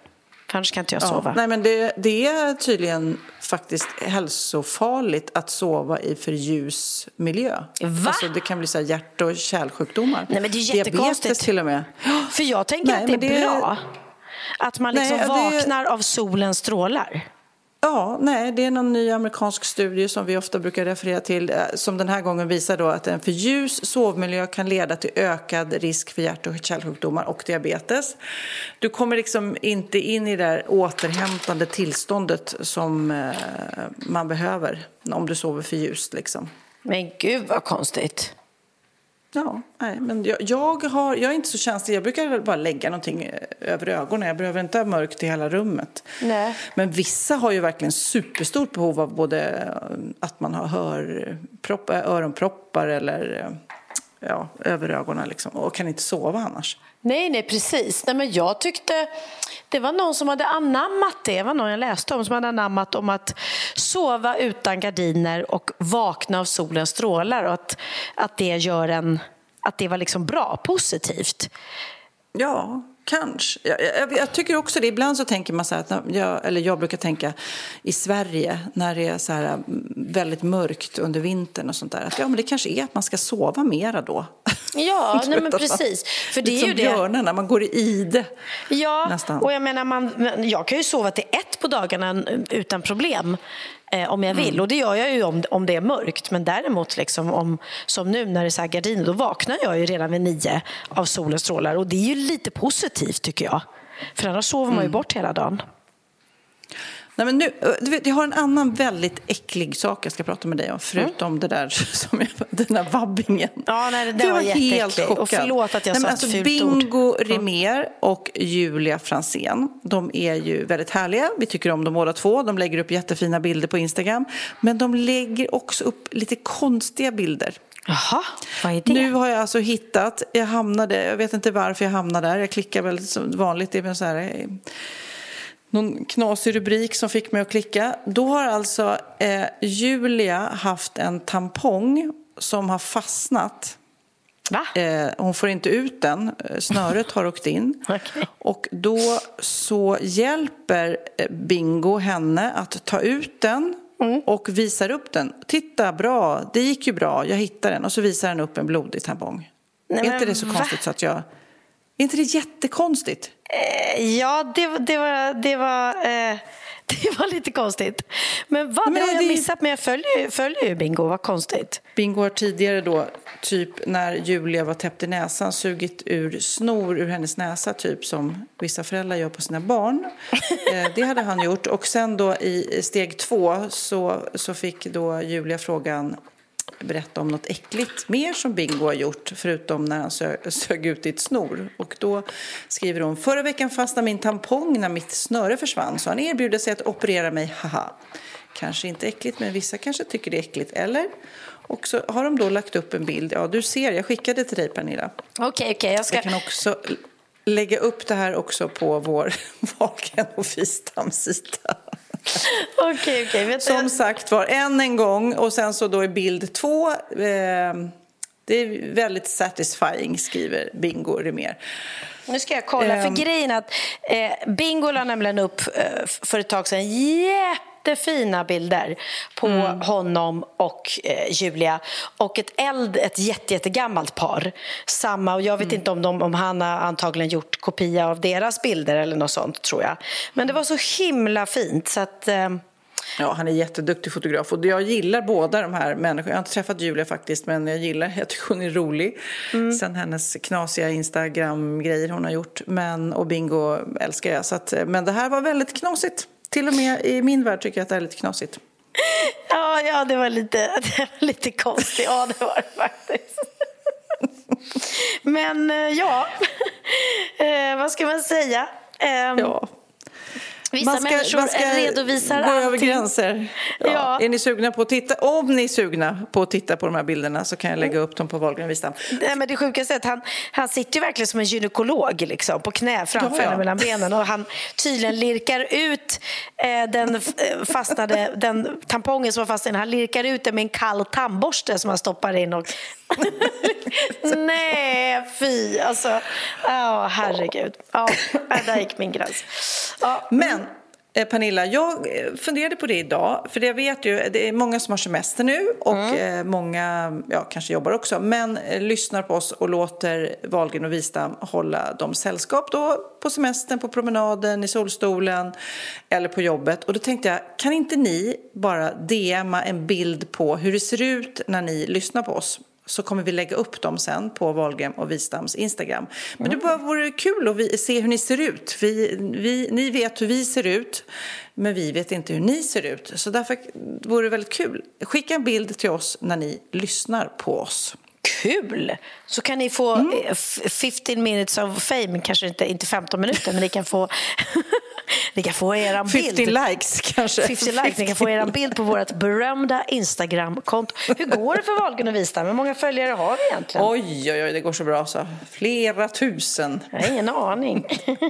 Annars kan inte jag sova.
Nej, men det, det är tydligen faktiskt hälsofarligt att sova i för ljus miljö.
Va?
Alltså, det kan bli så hjärt och kärlsjukdomar.
Nej, men det är.
Diabetes till och med.
För jag tänker Nej, att det är det... bra. Att man liksom Nej, vaknar det... av solens strålar.
Ja, nej, det är någon ny amerikansk studie som vi ofta brukar referera till eh, som den här gången visar då att en för ljus sovmiljö kan leda till ökad risk för hjärt och kärlsjukdomar och diabetes. Du kommer liksom inte in i det där återhämtande tillståndet som eh, man behöver om du sover för ljust. Liksom.
Men gud vad konstigt.
Ja, nej, men jag, jag, har, jag är inte så känslig. Jag brukar bara lägga någonting eh, över ögonen. Jag behöver inte ha mörkt i hela rummet.
Nej.
Men vissa har ju verkligen superstort behov av både eh, att man har hörpropp, eh, öronproppar eller ja, över ögonen liksom, och kan inte sova annars.
Nej, nej precis. Nej, men jag tyckte det var någon som hade anammat det, det var någon jag läste om som hade anammat om att sova utan gardiner och vakna av solens strålar och att, att det gör en, att det var liksom bra, positivt.
Ja, Kanske. Jag, jag, jag, tycker också det. Ibland så tänker man så här, att jag, eller jag brukar tänka i Sverige när det är så här mm, väldigt mörkt under vintern och sånt där. Att ja, men det kanske är att man ska sova mera då.
Ja, nej, men precis. För det är ju det.
björnarna, man går i ide.
Ja,
nästan.
och jag menar, man, jag kan ju sova till ett på dagarna utan problem eh, om jag vill. Mm. Och det gör jag ju om, om det är mörkt. Men däremot, liksom, om, som nu när det är så gardiner, då vaknar jag ju redan vid nio av solens strålar. Och det är ju lite positivt tycker jag. För annars sover man ju mm. bort hela dagen.
Nej, men nu, du vet, jag har en annan väldigt äcklig sak jag ska prata med dig om, förutom mm. det där som jag, den där vabbingen.
Ja, nej, det, det var, var helt chockad. Och förlåt att jag nej, sa alltså,
ett Bingo ord. Rimér och Julia Fransén, de är ju väldigt härliga. Vi tycker om dem båda två. De lägger upp jättefina bilder på Instagram. Men de lägger också upp lite konstiga bilder.
Jaha, vad är det?
Nu har jag alltså hittat, jag hamnade, jag vet inte varför jag hamnade där. Jag klickar väl som vanligt, det är så här någon knasig rubrik som fick mig att klicka. Då har alltså eh, Julia haft en tampong som har fastnat. Eh, hon får inte ut den, snöret har åkt in.
okay.
Och då så hjälper eh, Bingo henne att ta ut den mm. och visar upp den. Titta, bra, det gick ju bra, jag hittade den. Och så visar den upp en blodig tampong. Nej, är inte det så va? konstigt så att jag... Är inte det jättekonstigt?
Eh, ja, det, det var... Det var eh, det var lite konstigt. Men vad, det har jag missat, men jag följer, följer ju Bingo. Vad konstigt.
Bingo har tidigare då, typ när Julia var täppt i näsan, sugit ur snor ur hennes näsa, typ som vissa föräldrar gör på sina barn. eh, det hade han gjort. Och sen då i steg två så, så fick då Julia frågan berätta om något äckligt mer som Bingo har gjort förutom när han sö sög ut i ett snor. Och då skriver hon Förra veckan fastnade min tampong när mitt snöre försvann så han erbjuder sig att operera mig, haha. Kanske inte äckligt men vissa kanske tycker det är äckligt, eller? Och så har de då lagt upp en bild. Ja, du ser, jag skickade till dig Pernilla.
Okej, okay. Okay, jag ska...
Jag kan också lägga upp det här också på vår Wahlgren och Wistam-sida.
okay, okay.
Som sagt var, än en gång och sen så då i bild två. Eh, det är väldigt satisfying, skriver Bingo Rimér.
Nu ska jag kolla, för um, grejen att eh, Bingo la nämligen upp eh, för ett tag sedan jättefina bilder på mm. honom och eh, Julia och ett eld, ett jätte, jättegammalt par. Samma, och jag vet mm. inte om, de, om han har antagligen gjort kopia av deras bilder eller något sånt tror jag. Men det var så himla fint så att eh,
Ja, han är jätteduktig fotograf och jag gillar båda de här människorna. Jag har inte träffat Julia faktiskt, men jag gillar, jag tycker hon är rolig. Mm. Sen hennes knasiga Instagram-grejer hon har gjort. Men, och Bingo älskar jag. Så att, men det här var väldigt knasigt. Till och med i min värld tycker jag att det är lite knasigt.
Ja, ja det, var lite, det var lite konstigt. Ja, det var det faktiskt. Men eh, ja, eh, vad ska man säga?
Ehm, ja.
Vissa man ska, människor man ska redovisar
gå allting. över gränser. Ja. ja. Är ni sugna på att titta? Om ni är sugna på att titta på de här bilderna så kan jag lägga upp dem på Wahlgren Wistam.
Nej, men det sjukaste är att han, han sitter ju verkligen som en gynekolog liksom, på knä framför ja, henne mellan benen och han tydligen lirkar ut eh, den eh, fastnade, den tampongen som var fast Han lirkar ut den med en kall tandborste som han stoppar in och Nej, fy! Alltså, oh, herregud. Ja, där gick min gräns.
Ja. Men eh, Pernilla, jag funderade på det idag, för jag vet ju, det är många som har semester nu och mm. Eh, många ja, kanske jobbar också, men eh, lyssnar på oss och låter Wahlgren och Wistam hålla dem sällskap då på semestern, på promenaden, i solstolen eller på jobbet. Och då tänkte jag, kan inte ni bara DMa en bild på hur det ser ut när ni lyssnar på oss? Så kommer vi lägga upp dem sen på Wahlgren och Wistams Instagram. Men mm. det bara vore kul att se hur ni ser ut. Vi, vi, ni vet hur vi ser ut, men vi vet inte hur ni ser ut. Så därför vore det väldigt kul. Skicka en bild till oss när ni lyssnar på oss.
Kul! Så kan ni få mm. 15 eh, minutes of fame, kanske inte, inte 15 minuter, men ni kan få Ni kan få er bild.
50 likes kanske.
50 likes. Ni kan få er bild på vårt berömda Instagramkonto. Hur går det för Wahlgren och Wistam? Hur många följare har vi egentligen?
Oj, oj, oj, det går så bra så. Flera tusen.
Jag har ingen aning.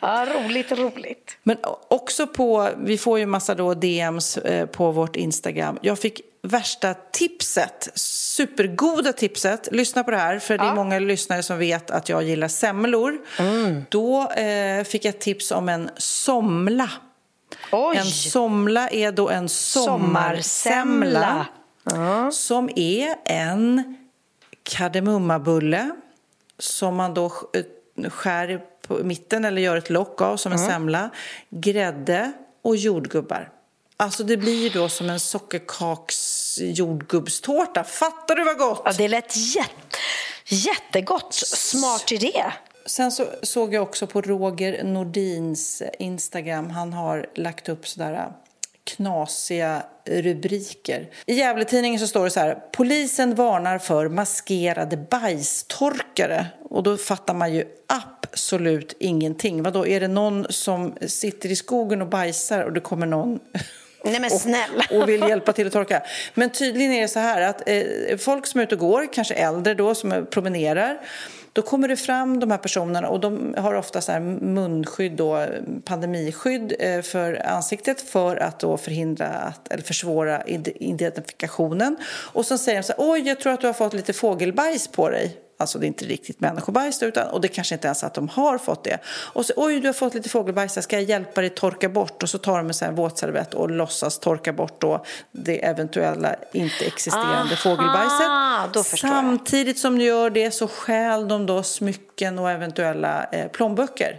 Ja, roligt, roligt.
Men också på, vi får ju massa då DMs eh, på vårt Instagram. Jag fick värsta tipset, supergoda tipset. Lyssna på det här, för det är många lyssnare som vet att jag gillar semlor. Mm. Då eh, fick jag tips om en somla. Oj. En somla är då en sommarsemla. Mm. Som är en kardemummabulle som man då eh, skär på mitten eller gör ett lock av som en mm. semla. Grädde och jordgubbar. Alltså det blir då som en sockerkaks jordgubbstårta. Fattar du vad gott?
Ja, det lät jätte, jättegott. Smart idé.
Sen så såg jag också på Roger Nordins Instagram. Han har lagt upp sådär knasiga rubriker. I Gävletidningen så står det så här. Polisen varnar för maskerade bajstorkare. Och då fattar man ju absolut ingenting. Vadå, är det någon som sitter i skogen och bajsar och det kommer någon
Nej, men snälla.
Och, och, vill hjälpa till att torka. Men tydligen är det så här att eh, folk som är ute och går, kanske äldre då, som promenerar, då kommer det fram de här personerna och de har ofta så munskydd, då, pandemiskydd eh, för ansiktet för att då förhindra att, eller försvåra identifikationen. Och så säger de så här, oj jag tror att du har fått lite fågelbajs på dig. Alltså det är inte riktigt människobajs utan, och det kanske inte ens att de har fått det. Och så, oj du har fått lite fågelbajs, ska jag hjälpa dig torka bort? Och så tar de en våtservett och låtsas torka bort då det eventuella inte existerande Aha, fågelbajset. Samtidigt som de gör det så stjäl de då smycken och eventuella eh, plånböcker.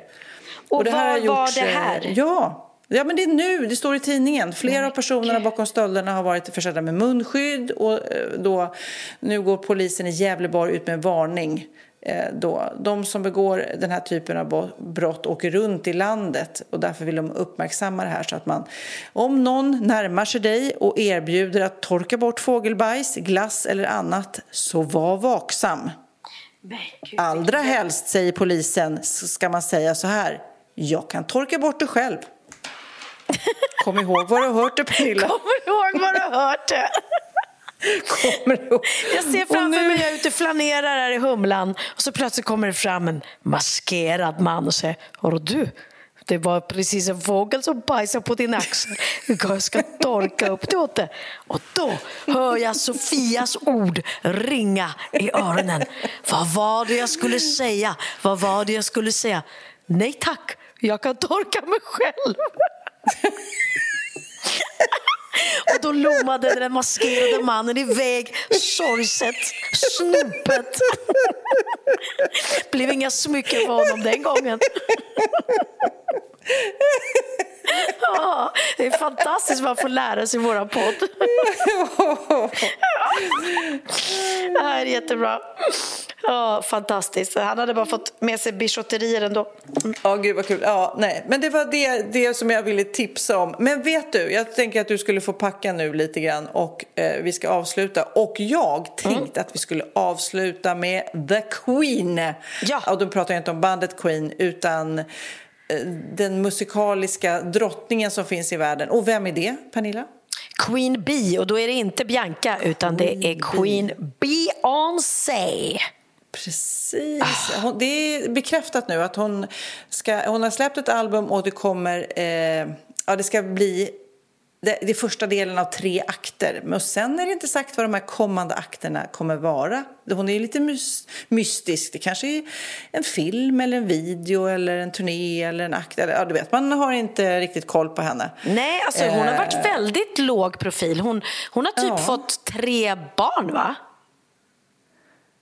Och, och var gjorts, var det här?
Eh, ja, Ja, men det är nu. Det står i tidningen. Flera av personerna bakom stölderna har varit försedda med munskydd och eh, då, nu går polisen i Gävleborg ut med en varning. Eh, då. De som begår den här typen av brott åker runt i landet och därför vill de uppmärksamma det här så att man om någon närmar sig dig och erbjuder att torka bort fågelbajs, glass eller annat så var vaksam. Allra helst, säger polisen, ska man säga så här. Jag kan torka bort det själv. Kom ihåg vad du har hört det, Pernilla.
Kom ihåg vad du har hört det.
Kommer ihåg?
Jag ser framför mig, jag är ute och flanerar här i Humlan och så plötsligt kommer det fram en maskerad man och säger Hörru du, det var precis en fågel som bajsade på din axel. Jag ska torka upp det åt dig. Och då hör jag Sofias ord ringa i öronen. Vad var det jag skulle säga? Vad var det jag skulle säga? Nej tack, jag kan torka mig själv. Och då lommade den maskerade mannen iväg sorgset, snopet. Blev inga smycken för honom den gången. Ja, det är fantastiskt vad man får lära sig i vår podd. Det här är jättebra. Ja, fantastiskt. Han hade bara fått med sig bijouterier ändå.
Ja, gud vad kul. Ja, nej. Men det var det, det som jag ville tipsa om. Men vet du, jag tänker att du skulle få packa nu lite grann och eh, vi ska avsluta. Och jag tänkte att vi skulle avsluta med The Queen.
Ja.
Och då pratar jag inte om bandet Queen utan den musikaliska drottningen som finns i världen. Och vem är det, Pernilla?
Queen Bee, och då är det inte Bianca utan det är Queen Beyoncé.
Precis. Hon, det är bekräftat nu att hon, ska, hon har släppt ett album och det kommer... Eh, ja, det ska bli det, det är första delen av tre akter. Men sen är det inte sagt vad de här kommande akterna kommer vara. Hon är ju lite mys, mystisk. Det kanske är en film eller en video eller en turné eller en akt. Eller, ja, du vet, man har inte riktigt koll på henne.
Nej, alltså hon har varit
Eh.
väldigt låg profil. Hon, hon har typ
Ja.
fått tre barn, va?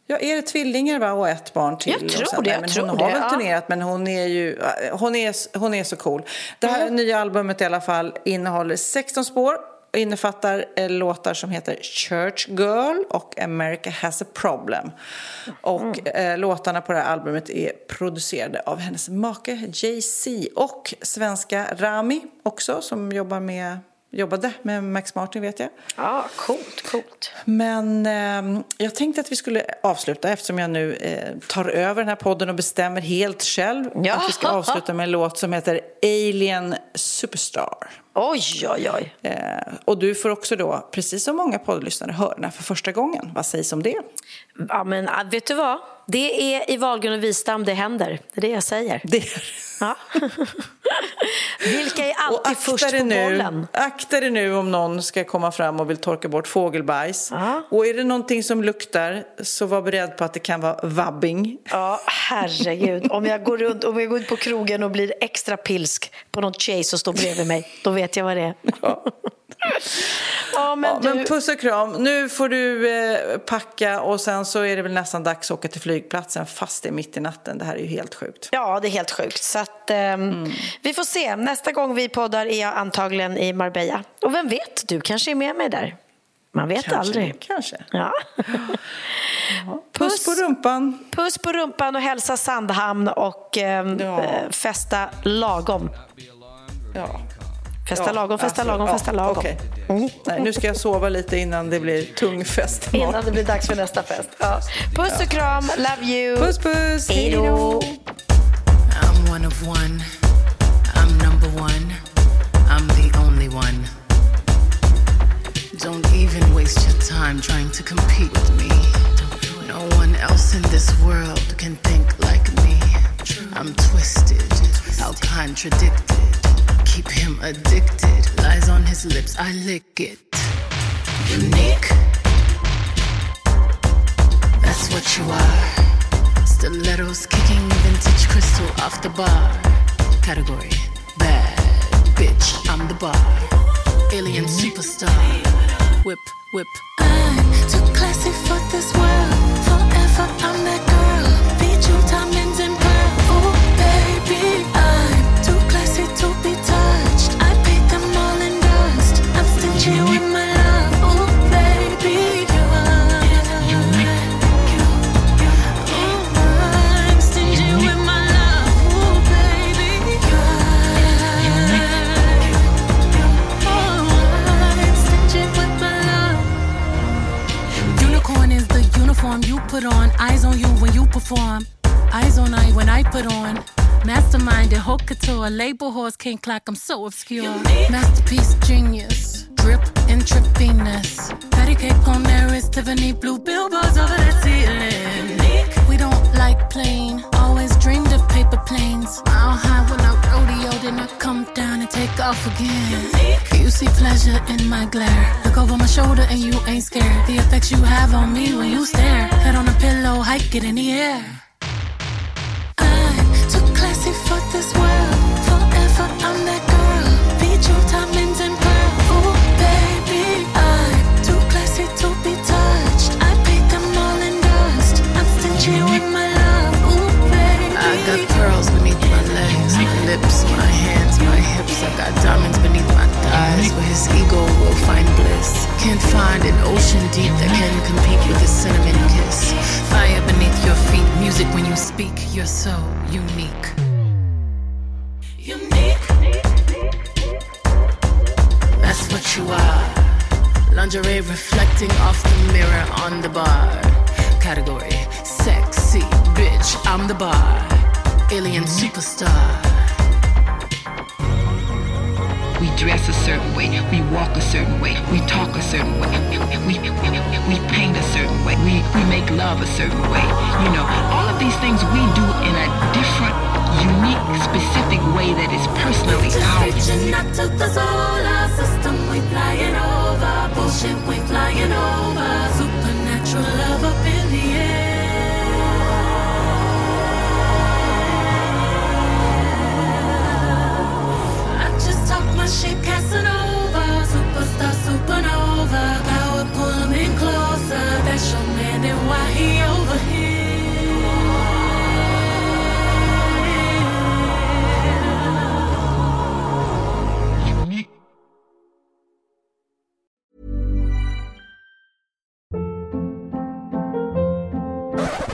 Ja, är det tvillingar va? och ett barn till?
Jag tror det,
nej,
jag
men
tror
hon har
det,
väl
ja.
turnerat men hon är ju hon är, hon är så cool. Det
Mm.
här nya albumet i alla fall innehåller 16 spår och innefattar eh, låtar som heter Church Girl och America has a problem. Och
Mm.
eh, låtarna på det här albumet är producerade av hennes make Jay-Z och svenska Rami också som jobbar med jobbade med Max Martin vet jag.
Ja, coolt, coolt.
Men eh, jag tänkte att vi skulle avsluta eftersom jag nu eh, tar över den här podden och bestämmer helt själv.
Ja.
Att vi ska avsluta med en låt som heter Alien Superstar.
Oj, oj, oj.
Eh, och du får också då, precis som många poddlyssnare, här för första gången. Vad sägs om det?
Ja, men ah, vet du vad? Det är i Wahlgren och Wistam det händer. Det är det jag säger.
det
Ja. Vilka är alltid först på
nu,
bollen?
akta dig nu om någon ska komma fram och vill torka bort fågelbajs.
Ja.
Och är det någonting som luktar så var beredd på att det kan vara vabbing.
Ja, herregud. Om jag, går runt, om jag går ut på krogen och blir extra pilsk på något tjej som står bredvid mig, då vet jag vad det är. Ja, men
Ja,
du...
men puss och kram. Nu får du eh, packa och sen så är det väl nästan dags att åka till flygplatsen fast det är mitt i natten. Det här är ju helt sjukt.
Ja, det är helt sjukt. Så att, ehm, Vi får se. Nästa gång vi poddar är jag antagligen i Marbella. Och vem vet, du kanske är med mig där. Man vet
Kanske,
aldrig.
Kanske.
Ja.
Puss på rumpan.
Puss på rumpan och hälsa Sandhamn och ehm,
Ja.
eh, festa lagom.
Ja.
Festa
Ja,
lagom, festa
alltså,
lagom,
ja,
festa lagom.
okej. Nej, nu ska jag sova lite innan det blir tung fest.
Innan det blir dags för nästa fest. Ja. Puss och kram, love you.
Puss puss.
Hej då.
I'm one of one. I'm number one. I'm the only one. Don't even waste your time trying to compete with me. No one else in this world can think like me. I'm twisted, how contradicted. Keep him addicted. Lies on his lips, I lick it. Unique. That's what you are. Stilettos kicking vintage crystal off the bar. Category bad bitch. I'm the bar. Alien superstar. Whip, whip. I'm too classy for this world. Forever I'm that girl. Feed you diamonds uniform you put on. Eyes on you when you perform. Eyes on I when I put on. Mastermind and haute couture. Label horse can't clock. I'm so obscure. Masterpiece genius. drip intravenous. Patty cake on there is Tiffany blue billboards over the ceiling. We don't like plain, always dreamed of paper planes. Mile high when take off again. You see pleasure in my glare. Look over my shoulder and you ain't scared. The effects you have on me when you stare. Head on a pillow, hike it in the air. I'm too classy for this world. Forever I'm that girl. Beat you diamonds and pearls. Ooh, baby, I'm too classy to be touched. I paint them all in dust. I'm stingy with my love. Ooh, baby. I got pearls lips, my hands, my hips. I got diamonds beneath my thighs, where his ego will find bliss. Can't find an ocean deep that can compete with a cinnamon kiss. Fire beneath your feet, music when you speak. You're so unique. Unique. That's what you are. Lingerie reflecting off the mirror on the bar. Category sexy bitch. I'm the bar. Alien superstar.
We dress a certain way, we walk a certain way, we talk a certain way, we, we, paint a certain way, we, we make love a certain way. You know, all of these things we do in a different, unique, specific way that is personally ours.
Reaching out to the solar system, we flying over. Bullshit, we flying over. Supernatural love supernova. Power, pull closer. That's your over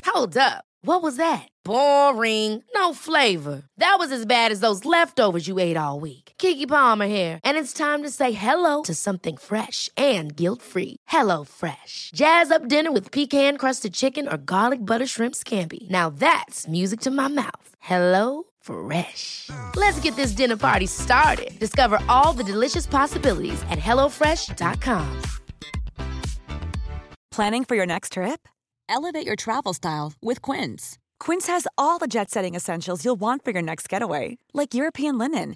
Hold up. What was that? Boring. No flavor. That was as bad as those leftovers you ate all week. Kiki Palmer here, and it's time to say hello to something fresh and guilt-free. Hello Fresh. Jazz up dinner with pecan-crusted chicken or garlic butter shrimp scampi. Now that's music to my mouth. Hello Fresh. Let's get this dinner party started. Discover all the delicious possibilities at hellofresh.com.
Planning for your next trip? Elevate your travel style with Quince. Quince has all the jet setting essentials you'll want for your next getaway, like European linen,